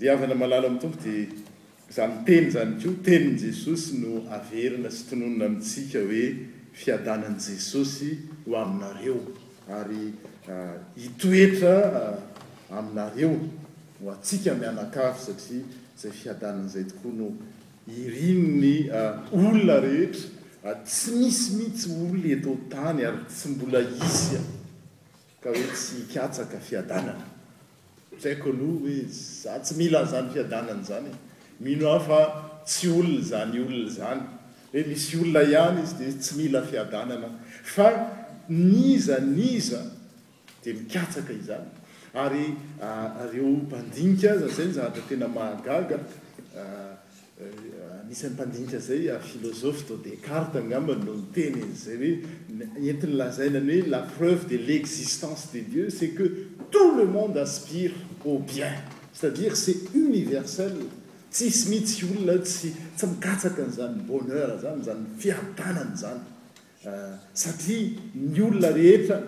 Diavina malala amin'ny Tompo dia izany teny izany koa, tenin'i Jesosy no averina sy tononina amintsika hoe fiadanan'i Jesosy ho aminareo ary hitoetra aminareo ho antsika mianakavy satria izay fiadanana izay tokoa no irin'ny olona rehetra, tsy misy mihitsy olona eto an-tany ary tsy mbola hisy. Ka hoe tsy hikatsaka fiadanana. Tsaiko aloha hoe za tsy mila an'izany fiadanana izany e! Mino aho fa tsy olona izany olona izany. Hoe misy olona ihany izy dia tsy mila fiadanana. Fa n'iza n'iza dia mikatsaka izany. Ary ireo mpandinika aza, izay ny zavatra tena mahagaga. Anisan'ny mpandinika izay filôzôfy Don Descartes angamba no niteny an'izay hoe entiny lazaina ny hoe la preuve de l'existence de Dieu c'est que tout le monde aspire au bien c'est à dire c'est universel tsisy mihitsy olona tsy tsy mikatsaka an'izany bonheur izany, izany fiadanana izany. Satria ny olona rehetra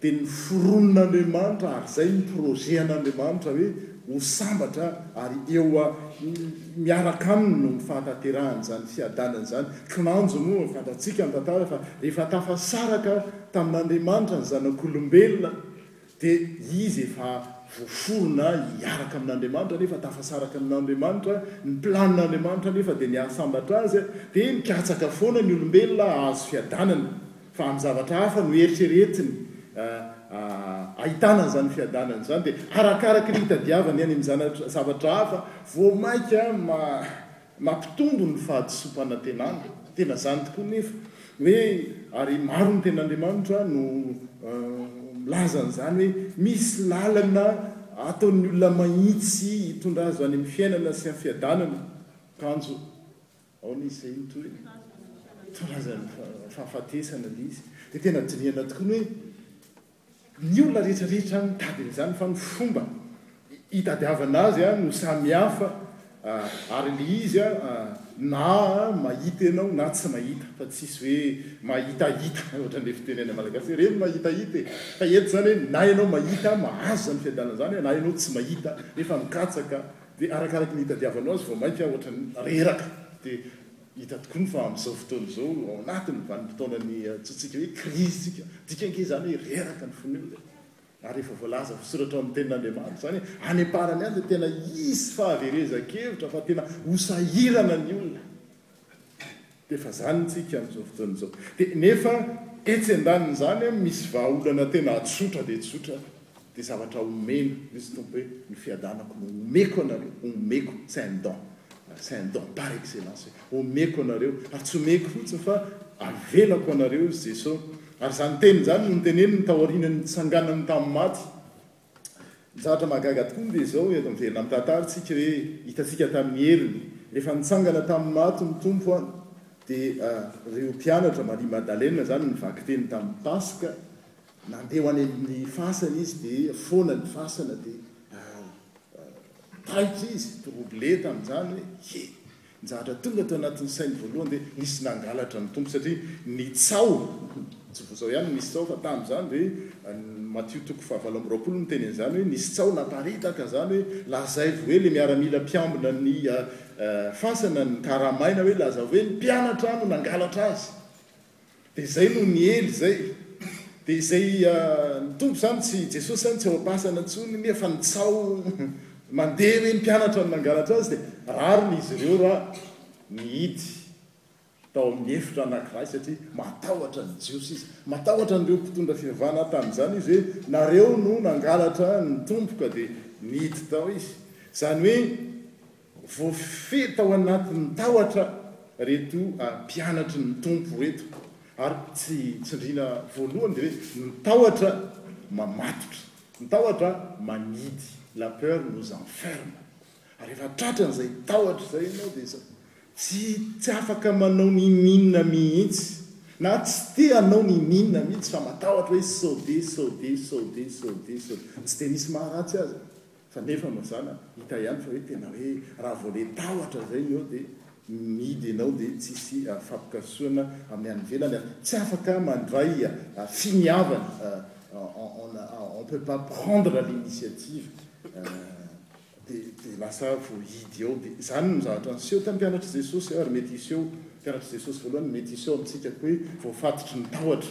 dia noforonin'Andriamanitra ary izay no projet an'Andriamanitra hoe ho sambatra ary eo miaraka aminy no ny fahatanterahan' izany fiadanana izany. Kinanjo moa fantatsika ny tantara fa rehefa tafasaraka tamin'Andriamanitra ny zanak'olombelona Dia izy efa voaforona hiaraka amin'Andriamanitra nefa tafasaraka amin'Andriamanitra, ny planin'Andriamanitra anefa dia ny hahasambatra azy, dia mikatsaka foana ny olombelona hahazo fiadanana, fa amin'ny zavatra hafa no eritreretiny hahitana an'izany fiadanana izany, dia arakaraka ny hitadiavany any amin'ny zavatra hafa vao mainka Mampitombo ny fahadisoam-panantenana. Tena izany tokoa anefa. Hoe, ary maro ny Tenin'Andriamanitra no milaza an'izany hoe misy lalana ataon'ny olona mahitsy hitondra azo any amin'ny fiainana sy fiadanana. Kanjo ao ny izay mitory ny filazan'ny fahafatesana ilay izy. Dia tena dinihana tokoa ny hoe. Ny olona rehetra rehetra mitady an'izany fa ny fomba itadiavana azy no samy hafa ary le izy na mahita ianao na tsy mahita fa tsisy hoe mahitahita ohatran'le fiteny any Malagasy hoe reny mahitahita e! fa eto zany hoe na ianao mahita mahazo zany fiadanana zany na ianao tsy mahita nefa mikatsaka de arakaraky ny itadiavanao azy vao mainka ohatran'ny reraka de Hita tokoa ny fa amin'izao fotoana izao, ao anatin'ny vanim-potoana niantsoantsika hoe krizy isika. Dika ange izany hoe reraka ny fon'ny olona e! Ary efa voalaza voasoratra ao amin'ny Tenin'Andriamanitra izany hoe any am-parany any dia tena hisy fahaverezan-kevitra fa tena ho sahirana ny olona. Dia efa izany ntsika amin'izao fotoana izao. Dia nefa etsy andanin'izany misy vahaolana tena tsotra dia tsotra. Dia zavatra omena mihitsy Tompo hoe ny fiadanako no omeko anareo, omeko, c'est un don, c'est un don par excellence, hoe omeko anareo, ary tsy omeko fotsiny fa avelako anareo izy Jesosy, ary izany teny izany no noteneniny tao aorian'ny nitsanganany tamin'ny maty. Ny zavatra mahagaga tokoa dia izao, eto miverina amin'ny tantara isika hoe hitantsika tamin'ny heriny, rehefa nitsangana tamin'ny maty ny Tompo an, dia ireo mpianatra, Maria Madalena izany nivaky teny tamin'ny Paska, Nandeha ho any amin'ny fasana izy dia foana ny fasana dia taitra izy, troublé tamin'izany hoe he! ny zavatra tonga tao anatin'ny sainy voalohany dia nisy nangalatra ny Tompo satria ny tsaho, tsy vao izao ihany no nisy tsaho fa tamin'izany dia Matio toko fahavalo amby roapolo no miteny an'izany hoe nisy tsaho naparitaka izany hoe lazaivo hoe ilay miaramila mpiambina ny fasana ny karamaina hoe lazao hoe ny mpianatra no nangalatra azy. Dia izay no niely izay. Dia izay ny Tompo izany tsy Jesosy izany tsy ao am-pasana intsony anie fa ny tsaho mandeha hoe ny mpianatra no nangalatra azy dia rariny izy ireo raha nihidy tao amin'ny efitra anankiray satria matahotra ny Jiosy izy. Matahotra an'ireo mpitondra fivavahana tamin'izany izy hoe nareo no nangalatra ny Tompo ka dia nihidy tao izy. Izany hoe Voafehy tao anatin'ny tahotra ireto mpianatry ny Tompo ireto, ary tsy tsindriana voalohany dia hoe ny tahotra mamatotra, ny tahotra manidy, la peur nous enferme. Ary rehefa tratran'izay tahotra izay ianao dia tsy tsy afaka manao niniana mihitsy, na tsy te hanao niniana mihitsy fa matahotra hoe sao dia, sao dia, sao dia, sao dia, sao dia. Tsy dia misy maharatsy azy. Fa nefa mazàna hita ihany fa hoe tena hoe raha vao le tahotra zay ny eo de mihidy enao de tsisy fampikasohana amin'ny any ivelany ary tsy afaka mandray finiavana on on peut pas prendre l'initiative de de lasa voahidy ao de zany no zavatra niseho tamin'ny mpianatr'i Jesosy ary mety hiseho mpianatr'i Jesosy voalohany mety hiseho amintsika koa hoe voafatotry ny tahotra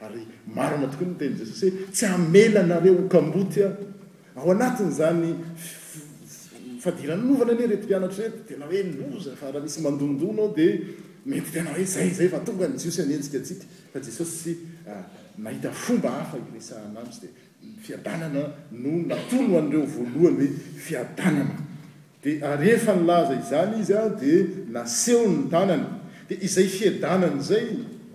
Ary marina tokoa ny tenin'i Jesosy hoe, Tsy hamela anareo ho kamboty Aho. Ao anatin'izany fadiran'ny lovana anie ireto mpianatra ireto. Tena hoe loza fa raha misy mandondona ao dia mety tena hoe izay izay fa tonga ny Jiosy hanenjika antsika. Fa Jesosy tsy nahita fomba hafa hiresahana aminy sy dia ny fiadanana no natolony ho an'ireo voalohany hoe fiadanana. Dia ary efa nilaza izany izy aho dia nasehony ny tanany, dia izay fiadanana izay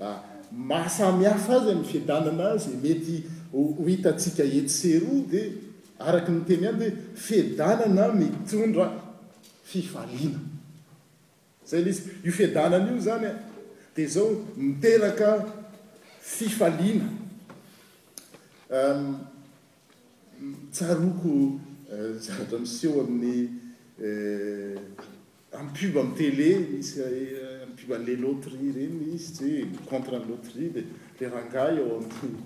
ah, maha samy hafa azy ny fiadanana azy, mety ho hitantsika etsy sy eroa dia araka ny teny any dia fiadanana mitondra fifaliana izay ilay izy, io fiadanana io izany ah, dia izao miteraka fifaliana, ah, Tsaroako zavatra miseho amin'ny amin'ny pub amin'ny télé misy amin'ny pub an'ilay loterie ireny misy tsy hoe mi-contre ny loterie dia ilay rangahy eo amin'ny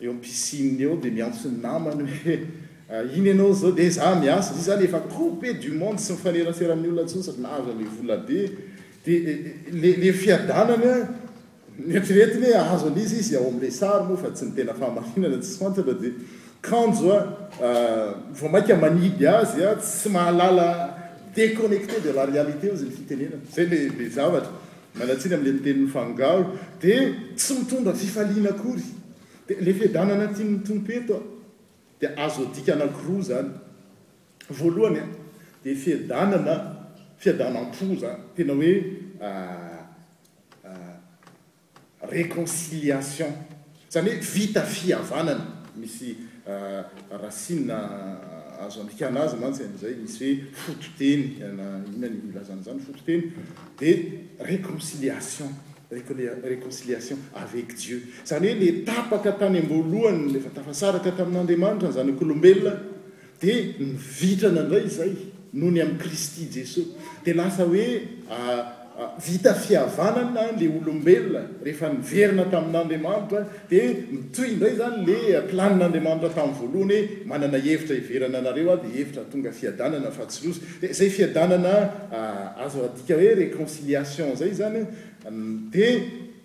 eo amin'ny piscine eo dia miantso ny namany hoe iny ianao izao dia izaho miasa, izy izany efa coupé du monde tsy mifanerasera amin'ny olona intsony satria nahazo an'ilay vola be dia ilay ilay fiadanana Nieritreretiny hoe hahazo an'iza izy ao amin'ilay sary moa fa tsy ny tena fahamarinana tsy fantatra dia kanjo a! vao maika manidy azy a! tsy mahalala déconnecté de la réalité ozy ny fitenenana, zay le le zavatra, miala tsiny amin'ilay miteny mifangaro, dia tsy mitondra fifaliana akory, dia le fiadanana tian'ny Tompo eto a! dia azo adika anankiroa zany, voalohany a! dia fiadanana fiadanam-po zany, tena hoe a! reconciliation zany hoe vita fihavanana misy racine azo andikana azy mantsy amizay misy hoe fototeny na inona ny ilazana izany fototeny de reconciliation reconciliation avec Dieu zany hoe le tapaka tany amboalohany efa tafasaraka tamin'Andriamanitra ny zanak'olombelona Dia mivitrana indray izay nony amin'i Kristy Jesoa. Dia lasa hoe vita fihavanana ilay olombelona rehefa niverina tamin'Andriamanitra. Dia mitohy indray izany ilay planin'Andriamanitra tamin'ny voalohany hoe manana hevitra hiverana anareo aho dia hevitra hahatonga fiadanana fa tsy loza. Dia izay fiadanana azo adika hoe réconciliation izay izany dia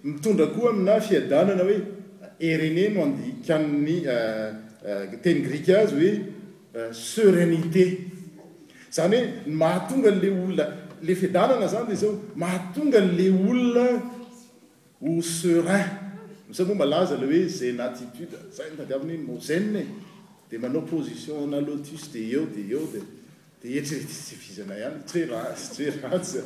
mitondra koa amina fiadanana hoe Irenee no andikanin'ny Teny grika azy hoe serenite. Izany hoe ny mahatonga an'ilay olona, ilay fiadanana izany dia izao, mahatonga an'ilay olona ho serein. Izao moa malaza ilay hoe zenatitude, izay no tadiaviny hoe mot zen e, dia manao position ana lotus dia eo dia eo dia. Dia etsy ilay fitsipizana ihany, tsy hoe ratsy, tsy hoe ratsy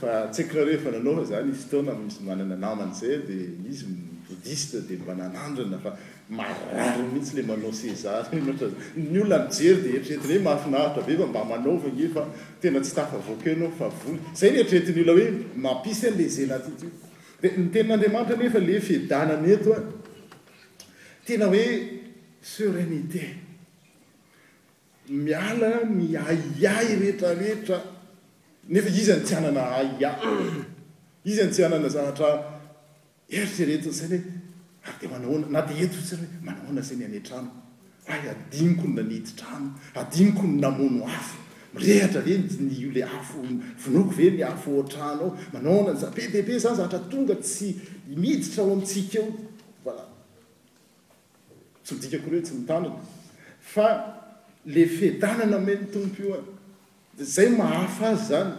fa tsaiko rehefa nanova za nisy fotoana misy manana namana izay dia izy boudhiste dia mba nanandrana fa marary mihitsy ilay manao seza reny ohatra zany. Ny olona mijery dia eritreretiny hoe mahafinaritra be fa mba manaova ange fa tena tsy tafavoaka eo ianao fa vola. Izay no eritreretin'ny olona hoe mampisy an'ilay zela aty ty. Dia ny tenin'Andriamanitra anefa ilay fiadanana eto an, tena hoe serenité. Miala ny ahiahy rehetrarehetra nefa iza no tsy hanana ahiahy? Iza no tsy hanana zavatra eritreretin'ny saina hoe ary dia manao ahoana na dia eto fotsiny hoe manao ahoana sainay any an-trano ay adinoko ny nanidy trano, adinoko ny namono afo, mirehatra ve ny ilay afo, vonoiko ve ny afo ao an-trano ao, manao ahoana ny zavatra, be dia be izany zavatra tonga tsy miditra ao amintsika ao, voilà. Tsy midika akory hoe tsy mitandrina fa le fiadanana omen'ny Tompo io an! dia zay mahafa azy zany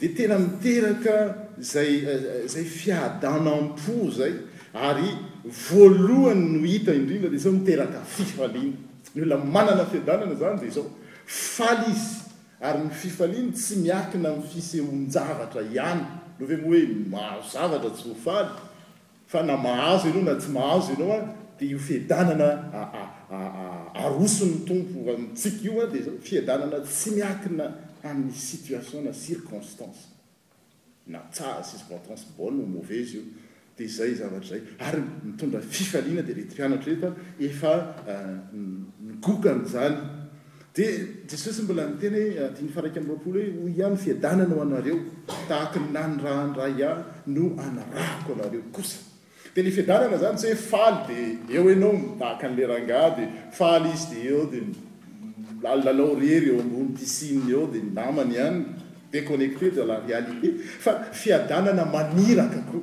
dia tena miteraka zay zay fiadanam-po zay ary voalohany no hita indrindra dia zao miteraka fifaliana. Ny olona manana fiadanana zany dia zao faly izy ary ny fifaliany tsy miakina amin'ny fisehoan-javatra ihany, anao ve moa hoe mahazo zavatra tsy ho faly? Fa na mahazo ianao na tsy mahazo ianao an, dia io fiadanana aroson'ny Tompo amintsika io an, dia izao, fiadanana tsy miankina amin'ny situation na circonstance, na tsara circonstance bonne ou mauvaise io, dia izay zavatra izay, ary mitondra fifaliana, dia ireto mpianatra ireto an, efa nigoka an'izany. Dia Jesosy mbola niteny hoe, andininy faha-iraika amby roapolo, hoe, Hoy aho, ny fiadanana ho anareo, tahaka ny nanirahan-dRay ahy no hanirahako anareo kosa. Dia ilay fiadanana izany tsy hoe faly dia eo ianao tahaka an'ilay rangahy dia faly izy dia eo dia milalilalao irery eo ambony piscine eo dia ny namany ihany déconnecté de la réalité fa fiadanana maniraka koa.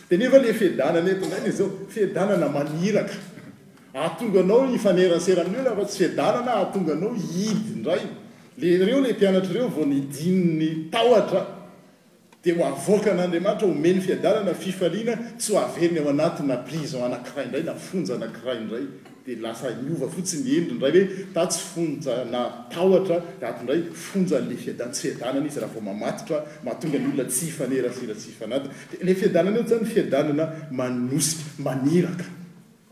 Dia nefa ilay fiadanana eto indray dia izao, fiadanana maniraka. Hahatonga anao hifaneransera amin'ny olona fa tsy fiadanana hahatonga anao hihidy indray. Ilay ireo ilay mpianatra ireo vao nidin'ny tahotra dia ho avoakan'Andriamanitra, homeny fiadanana, fifaliana, tsy ho averiny ao anatina prison anankiray indray na fonja anankiray indray. Dia lasa niova fotsiny ny endriny indray hoe tatsy fonja na tahotra dia ato indray fonja an'ilay fiadan tsy fiadanana izy raha vao mamatotra mahatonga ny olona tsy hifanerasera tsy hifanadina dia ilay fiadanana eo izany fiadanana manosika maniraka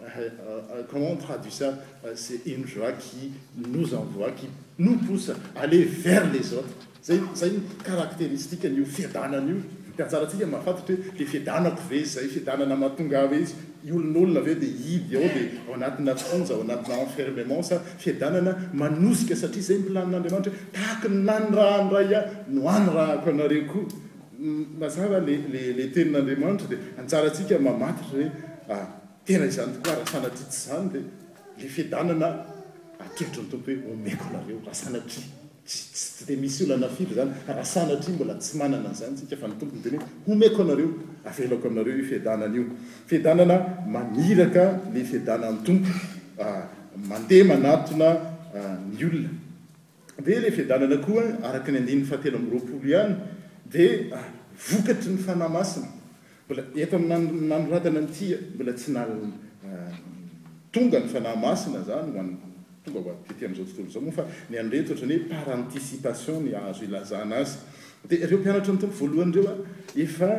ah comment on traduit ça c'est une joie qui nous envoie qui nous pousse aller vers les autres. Izay izay no karakteristikan' io fiadanana io. Mpiantsarantsika mahafantatra hoe dia fiadanako ve izay, fiadanana mahatonga ahy hoe izy hiolon'olona ve dia hihidy ao dia ao anatina fonja, ao anatina enfermement sa fiadanana manosika satria izay no planin' Andriamanitra hoe tahaka ny nanirahan' Ray ahy no hanirahako anareo koa. Mazava le le le tenin' Andriamanitra dia antsarantsika mamantatra hoe ah tena izany tokoa raha sanatria tsy izany dia le fiadanana atrehitry ny Tompo hoe omeko anareo raha sanatria. Tsy, tsy, tsy dia misy olana firy izany, raha sanatria mbola tsy manana an'izany isika, fa ny Tompo miteny hoe, Homeko anareo, avelako aminareo io fiadanana io. Fiadanana maniraka, ilay fiadanan'ny Tompo, mandeha manatona ny olona. Dia ilay fiadanana koa, araka ny andininy fahatelo amby roapolo ihany, dia vokatry ny Fanahy Masina. Mbola eto amin'ny nanoratana ny tia, mbola tsy tonga ny Fanahy Masina izany ho an'ny tonga ho aty amin'izao tontolo izao moa fa ny an'ireto ohatran'ny hoe par anticipation ny azo ilazana azy. Dia ireo mpianatra ny Tompo voalohany ireo efa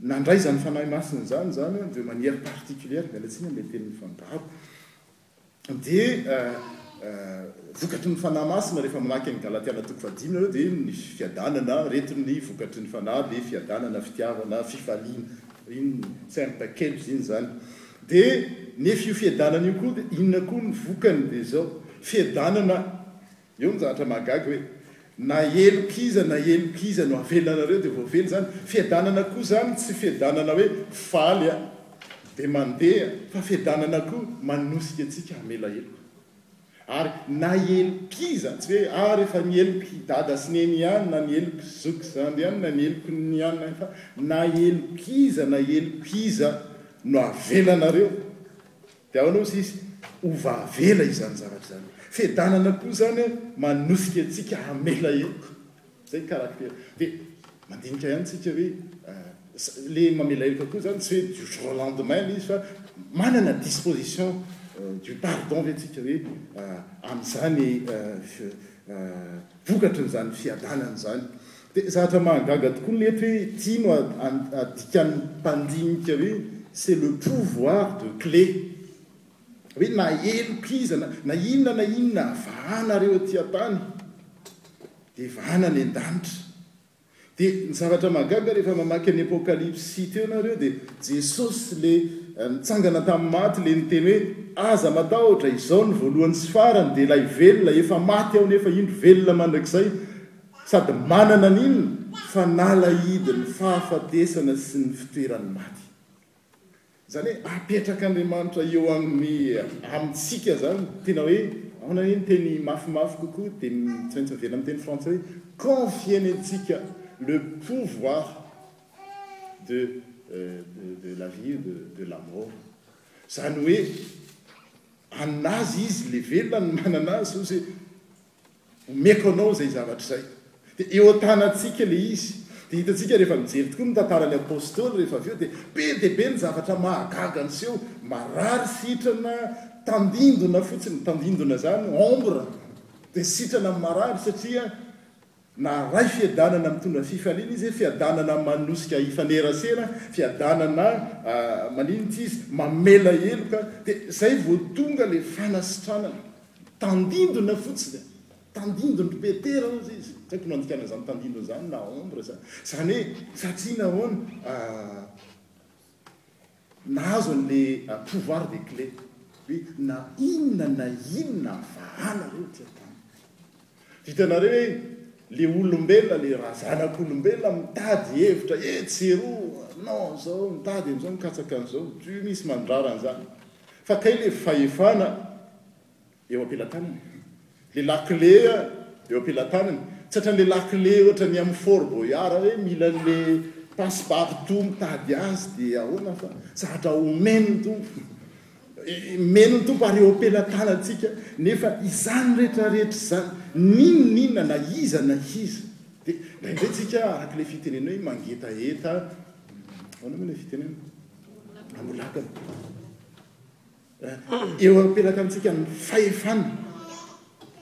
nandray izany Fanahy Masina izany, izany de manière particulière, miala tsiny amin'ilay teny mifangaro. Dia vokatry ny Fanahy Masina, rehefa mamaky an'i Galatiana toko fahadimy ianareo, dia ny fiadanana, reto ny vokatry ny Fanahy, dia fiadanana, fitiavana, fifaliana, iny tsemp kely iny izany. Dia nefy io fiadanana io koa, dia inona koa ny vokany, dia izao, fiadanana Eo ny zavatra mahagaga hoe na helok'iza na helok'iza no avelona anareo dia voavela izany fiadanana koa izany tsy fiadanana hoe faly a dia mandeha fa fiadanana koa manosika antsika hamela heloka ary na helok'iza tsy hoe ah rehefa ny helok'i dada sy neny ihany na ny helok'i zoky zandry ihany na ny helokin'ny ihany na fa na helok'iza na helok'iza no avelana nareo Dia ahoana hozy izy? Hova avela izany zavatra izany. Fiadanana koa izany an, manosika antsika hamela heloka. Izay ny karaktera. Dia mandinika ihany tsika hoe ilay mamela heloka koa izany tsy hoe du jour au lendemain ilay izy fa manana disposition du pardon ve tsika hoe amin'izany vokatrin'izany fiadanana izany. Dia zavatra mahagaga tokoa mety hoe ity no adikan'ny mpandinika hoe c'est le pouvoir de clé hoe na helok'iza na na inona na inona vahanareo aty an-tany dia vahana any an-danitra. Dia ny zavatra mahagaga rehefa mamaky an'i Apokalypsy ity ianareo dia Jesosy le nitsangana tamin'ny maty le niteny hoe aza matahotra izao ny voalohany sy farany dia ilay velona efa maty aho nefa indro velona mandrakizay Sady manana ny inona fa nalahidin'ny fahafatesana sy ny fitoeran'ny maty. Izany hoe apetrak'Andriamanitra eo amin'ny amintsika izany, tena hoe ahoana hoe ny teny mafimafy kokoa dia tsy maintsy miverina amin'ny teny frantsay hoe confienentsika le pouvoir de de la vie et de de la mort. Izany hoe an'azy izy le velona no manana azy, Omeko anao izay zavatra izay. Dia eo an-tanantsika ilay izy. Dia hitantsika rehefa mijery tokoa ny tantaran'ny Apostoly rehefa avy eo dia be dia be ny zavatra mahagaga niseho, marary sitrana, tandindona fotsiny, tandindona izany, ombre, dia sitrana marary satria Naharay fiadanana mitondra fifaliana izy, fiadanana manosika hifanerasera, fiadanana maninona izy, mamela heloka, dia izay vao tonga ilay fanasitranana. Tandindona fotsiny an! Tandindon-dry Petera hozy izy. Tsy haiko nandikana an'izany tandindona izany na ombre izany. Izany hoe satria nahoana? Nahazo anle pouvoir de clé hoe na inona na inona avahanareo ty atany. Vitanareo ee le olombelona le raha zanak'olombelona mitady hevitra etsy eroa non zao mitady anzao mikatsaka anzao tu misy mandrara anzany fa kay le fahefana eo am-pelatanany. Lehilahy kle eo am-pelatanany. Tsy hatran'ny lehilahy kle ohatran'ny amin'ny Fort Boyard hoe mila an'le passe partout mitady azy dia ahoana fa zatra omeny ny Tompo. Meno ny Tompo ary eo am-pelatanantsika nefa izany retraretra izany n'inona n'inona na iza na iza dia indraindray tsika araka ilay fitenenana hoe mangetaheta ahoana moa ilay fitenenana? Amolakana. Eo am-pelaka amintsika ny fahefana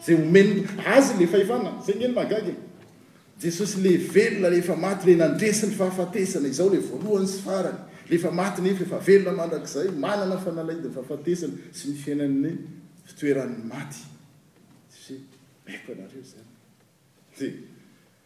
izay omen'ny Azy ilay fahefana. Izay nge ny mahagaga e! Jesosy ilay velona rehefa maty, ilay nandresy ny fahafatesana, izao ilay voalohany sy farany, rehefa maty nefa efa velona mandrakizay, manana fanalahidin'ny fahafatesana sy ny fiainan'ny fitoeran'ny maty. Tsy haiko anareo izany. Dia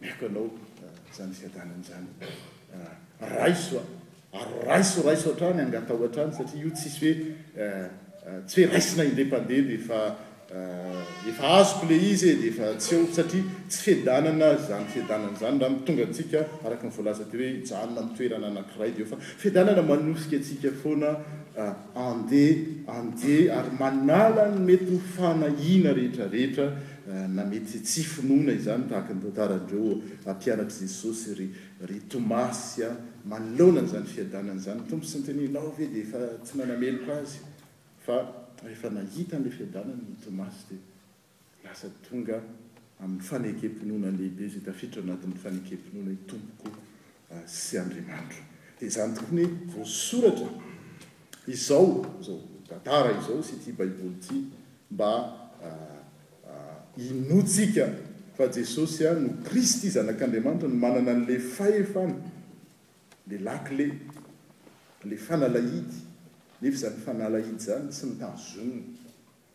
Omeko anao izany fiadanana izany. Raiso a! Ary raiso, raiso hatrany, angataho hatrany, satria io tsisy hoe tsy hoe raisina indepande dia efa efa azoko ilay izy e, dia efa tsy eo, satria tsy fiadanana izany fiadanana izany raha mitondra antsika araka ny voalaza teo hoe hijanona amin'ny toerana anankiray dia eo fa fiadanana manosika antsika foana andeha, andeha ary manala ny mety ho fanahiana rehetra rehetra Na mety tsy finoana izany tahaka ny tantaran'ireo mpianatr'i Jesosy ry ry Tomasy a! Manoloana an'izany fiadanana izany, ny Tompo sy ny Teniny lao ve dia efa tsy nanameloka azy? Fa rehefa nahita an'ilay fiadanana i Tomasy dia lasa tonga amin'ny fanekem-pinoana lehibe izay tafiditra ao anatin'ny fanekem-pinoana i Tompoko sy Andriamanitro. Dia izany tokoa anie voasoratra izao izao tantara izao sy ity Baiboly ity. mba hinoantsika fa Jesosy no Kristy, Zanak'Andriamanitra, no manana an'ilay fahefana, ilay lakile, ilay fanalahidy, nefa izany fanalahidy izany tsy notazonina,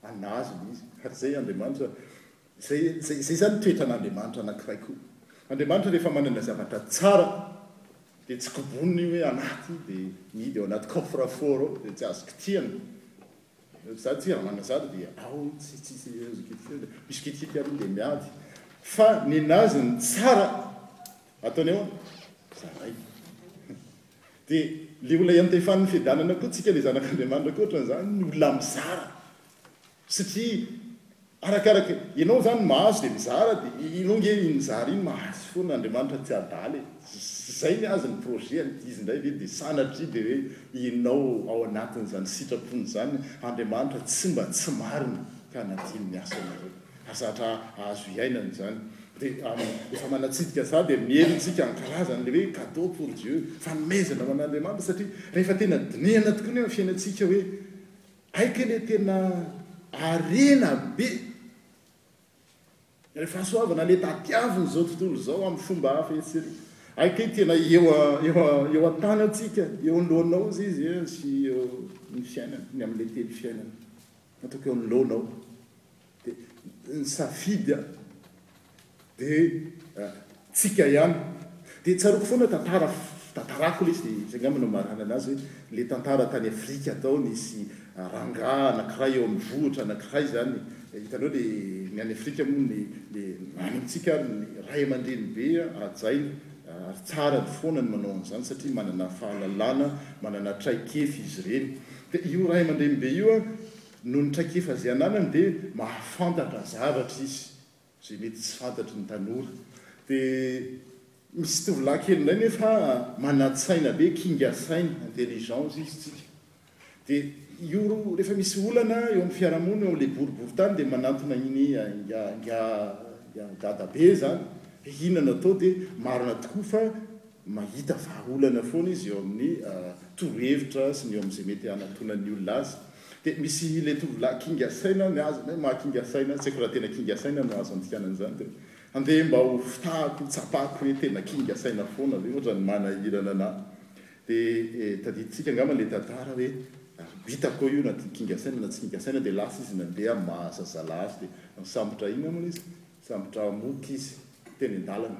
an'Azy ilay izy, ary izay Andriamanitra, izay, izay, izay izany toetra an'Andriamanitra anankiray koa. Andriamanitra rehefa manana zavatra tsara dia tsy koboniny hoe anaty dia mihidy ao anaty coffre-fort ao dia tsy azo kitihana. Za tsy amana zany dia ao tsy tsy tsy eo zikitikely misikitikity aloha dia miady fa ny nazy ny tsara ataony ao zaraiko dia le olona iantefan'ny fiadanana koa tsika le zanak'Andriamanitra koa ohatran'izany ny olona mizara satria Arakaraka enao zany mahazo de mizara de ino nge iny mizara iny mahazo foana Andriamanitra tsy adala e zay ny azy ny projet any de izy indray ve de sanatria de hoe enao ao anatin'izany sitrapony zany Andriamanitra tsy mba tsy marina ka nadino ny asanareo ary zatra azo iainana izany de refa manatsidika za de miely tsika ankalaza anle hoe cadeau pour Dieu fanomezana ho an'Andriamanitra satria refa tena dinihana tokoa ny fiainantsika hoe Aika le tena harena be le fahasoavana le tadiaviny zao tontolo zao am fomba hafa etsy sy eroa aika i tena eo eo eo an-tanatsika eo anoloanao ozy izy e sy eo ny fiainana ny amle teny fiainana ataoko eo anoloanao Dia ny safidy an, dia tsika ihany. Dia tsaroako foana tantara, tantarako ilay izy, dia izay angamba no amaranana azy hoe ilay tantara tany Afrika tao nisy rangahy anankiray eo amin'ny vohitra anankiray izany, hitanao ilay ny any Afrika moa ny any amintsika ary ny ray aman-dreny be hajaina ary tsara ny foana ny manao an'izany satria manana fahalalana, manana traikefa izy ireny. Dia io ray aman-dreny be io an, Noho ny traikefa izay ananany dia mahafantatra zavatra izy izay mety tsy fantatry ny tanora. Dia misy tovolahy kely indray nefa manan-tsaina be, kinga saina, intelligent, hoy isika. Dia io rehefa misy olana eo amin'ny fiarahamonina, eo amin'ilay boriborintany dia manantona iny inga inga inga dadabe izany hoe inona no atao dia marina tokoa fa. Mahita vahaolana foana izy eo amin'ny torohevitra sy ny eo amin'izay mety hanatonan'ny olona azy. Dia misy ilay tovolahy kinga saina, ny azy hoe mahakinga saina, tsy haiko raha tena kinga saina no azo andikana an'izany, dia andeha mba ho fitahako, ho tsapako hoe tena kinga saina foana ve, ohatran'ny manahirana anà. Dia tadidintsika angamba ilay tantara hoe ho hitako io na kinga saina na tsy kinga saina, dia lasa izy nandeha amin'ny maha zazalahy azy, dia nisambotra inona moa ilay izy? Nisambotra moka izy teny an-dalana.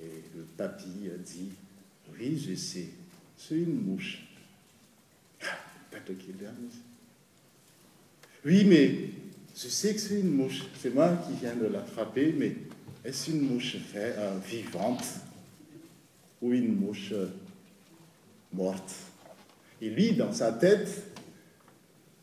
et le ie a dit i j is e une mh je sais que c'est une mouche c'est moi qui vient de la frapper mais est-ce une mouche euh, vivante ou une mouche euh, morte et lui dans sa tête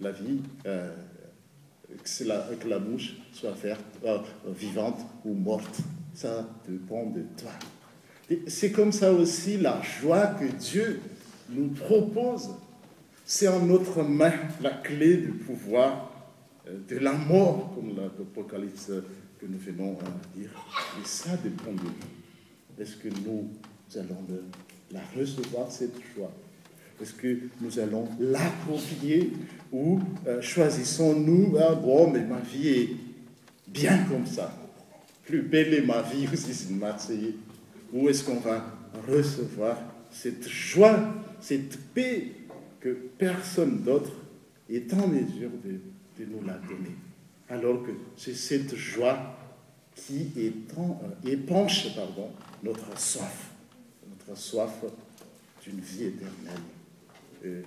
la vie euh, que la bouche soit frte euh, vivante ou morte ça dépend de toi c'est comme ça aussi la joie que dieu nous propose c'est en notre main la clé du pouvoir euh, de la mort comme l'apocalypse que nous venons à dire es ça dépend de est ce que nous allons e la recevoir cette joie estce que nous allons l'approprier ou euh, choisissons nous bon mais ma vie est bien comme ça plus belle est ma vie aussi imase ou est ce qu'on va recevoir cette joie cette paix que personne d'autre est en mesure de nous la donner alors que c'est cette joie qui euh, épanche notre sor soif d'une vie éternelle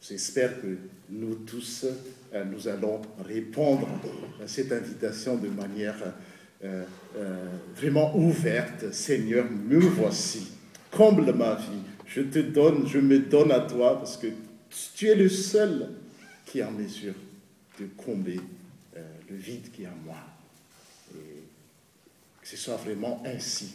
j'espère que nous tous euh, nous allons répondre à cette invitation de manière euh, euh, vraiment ouverte seigneur me voici comble ma vie je te donne je me donne à toi parce que tu es le seul qui en mesure de comber le vide qui à moi et que ce soit vraiment ainsi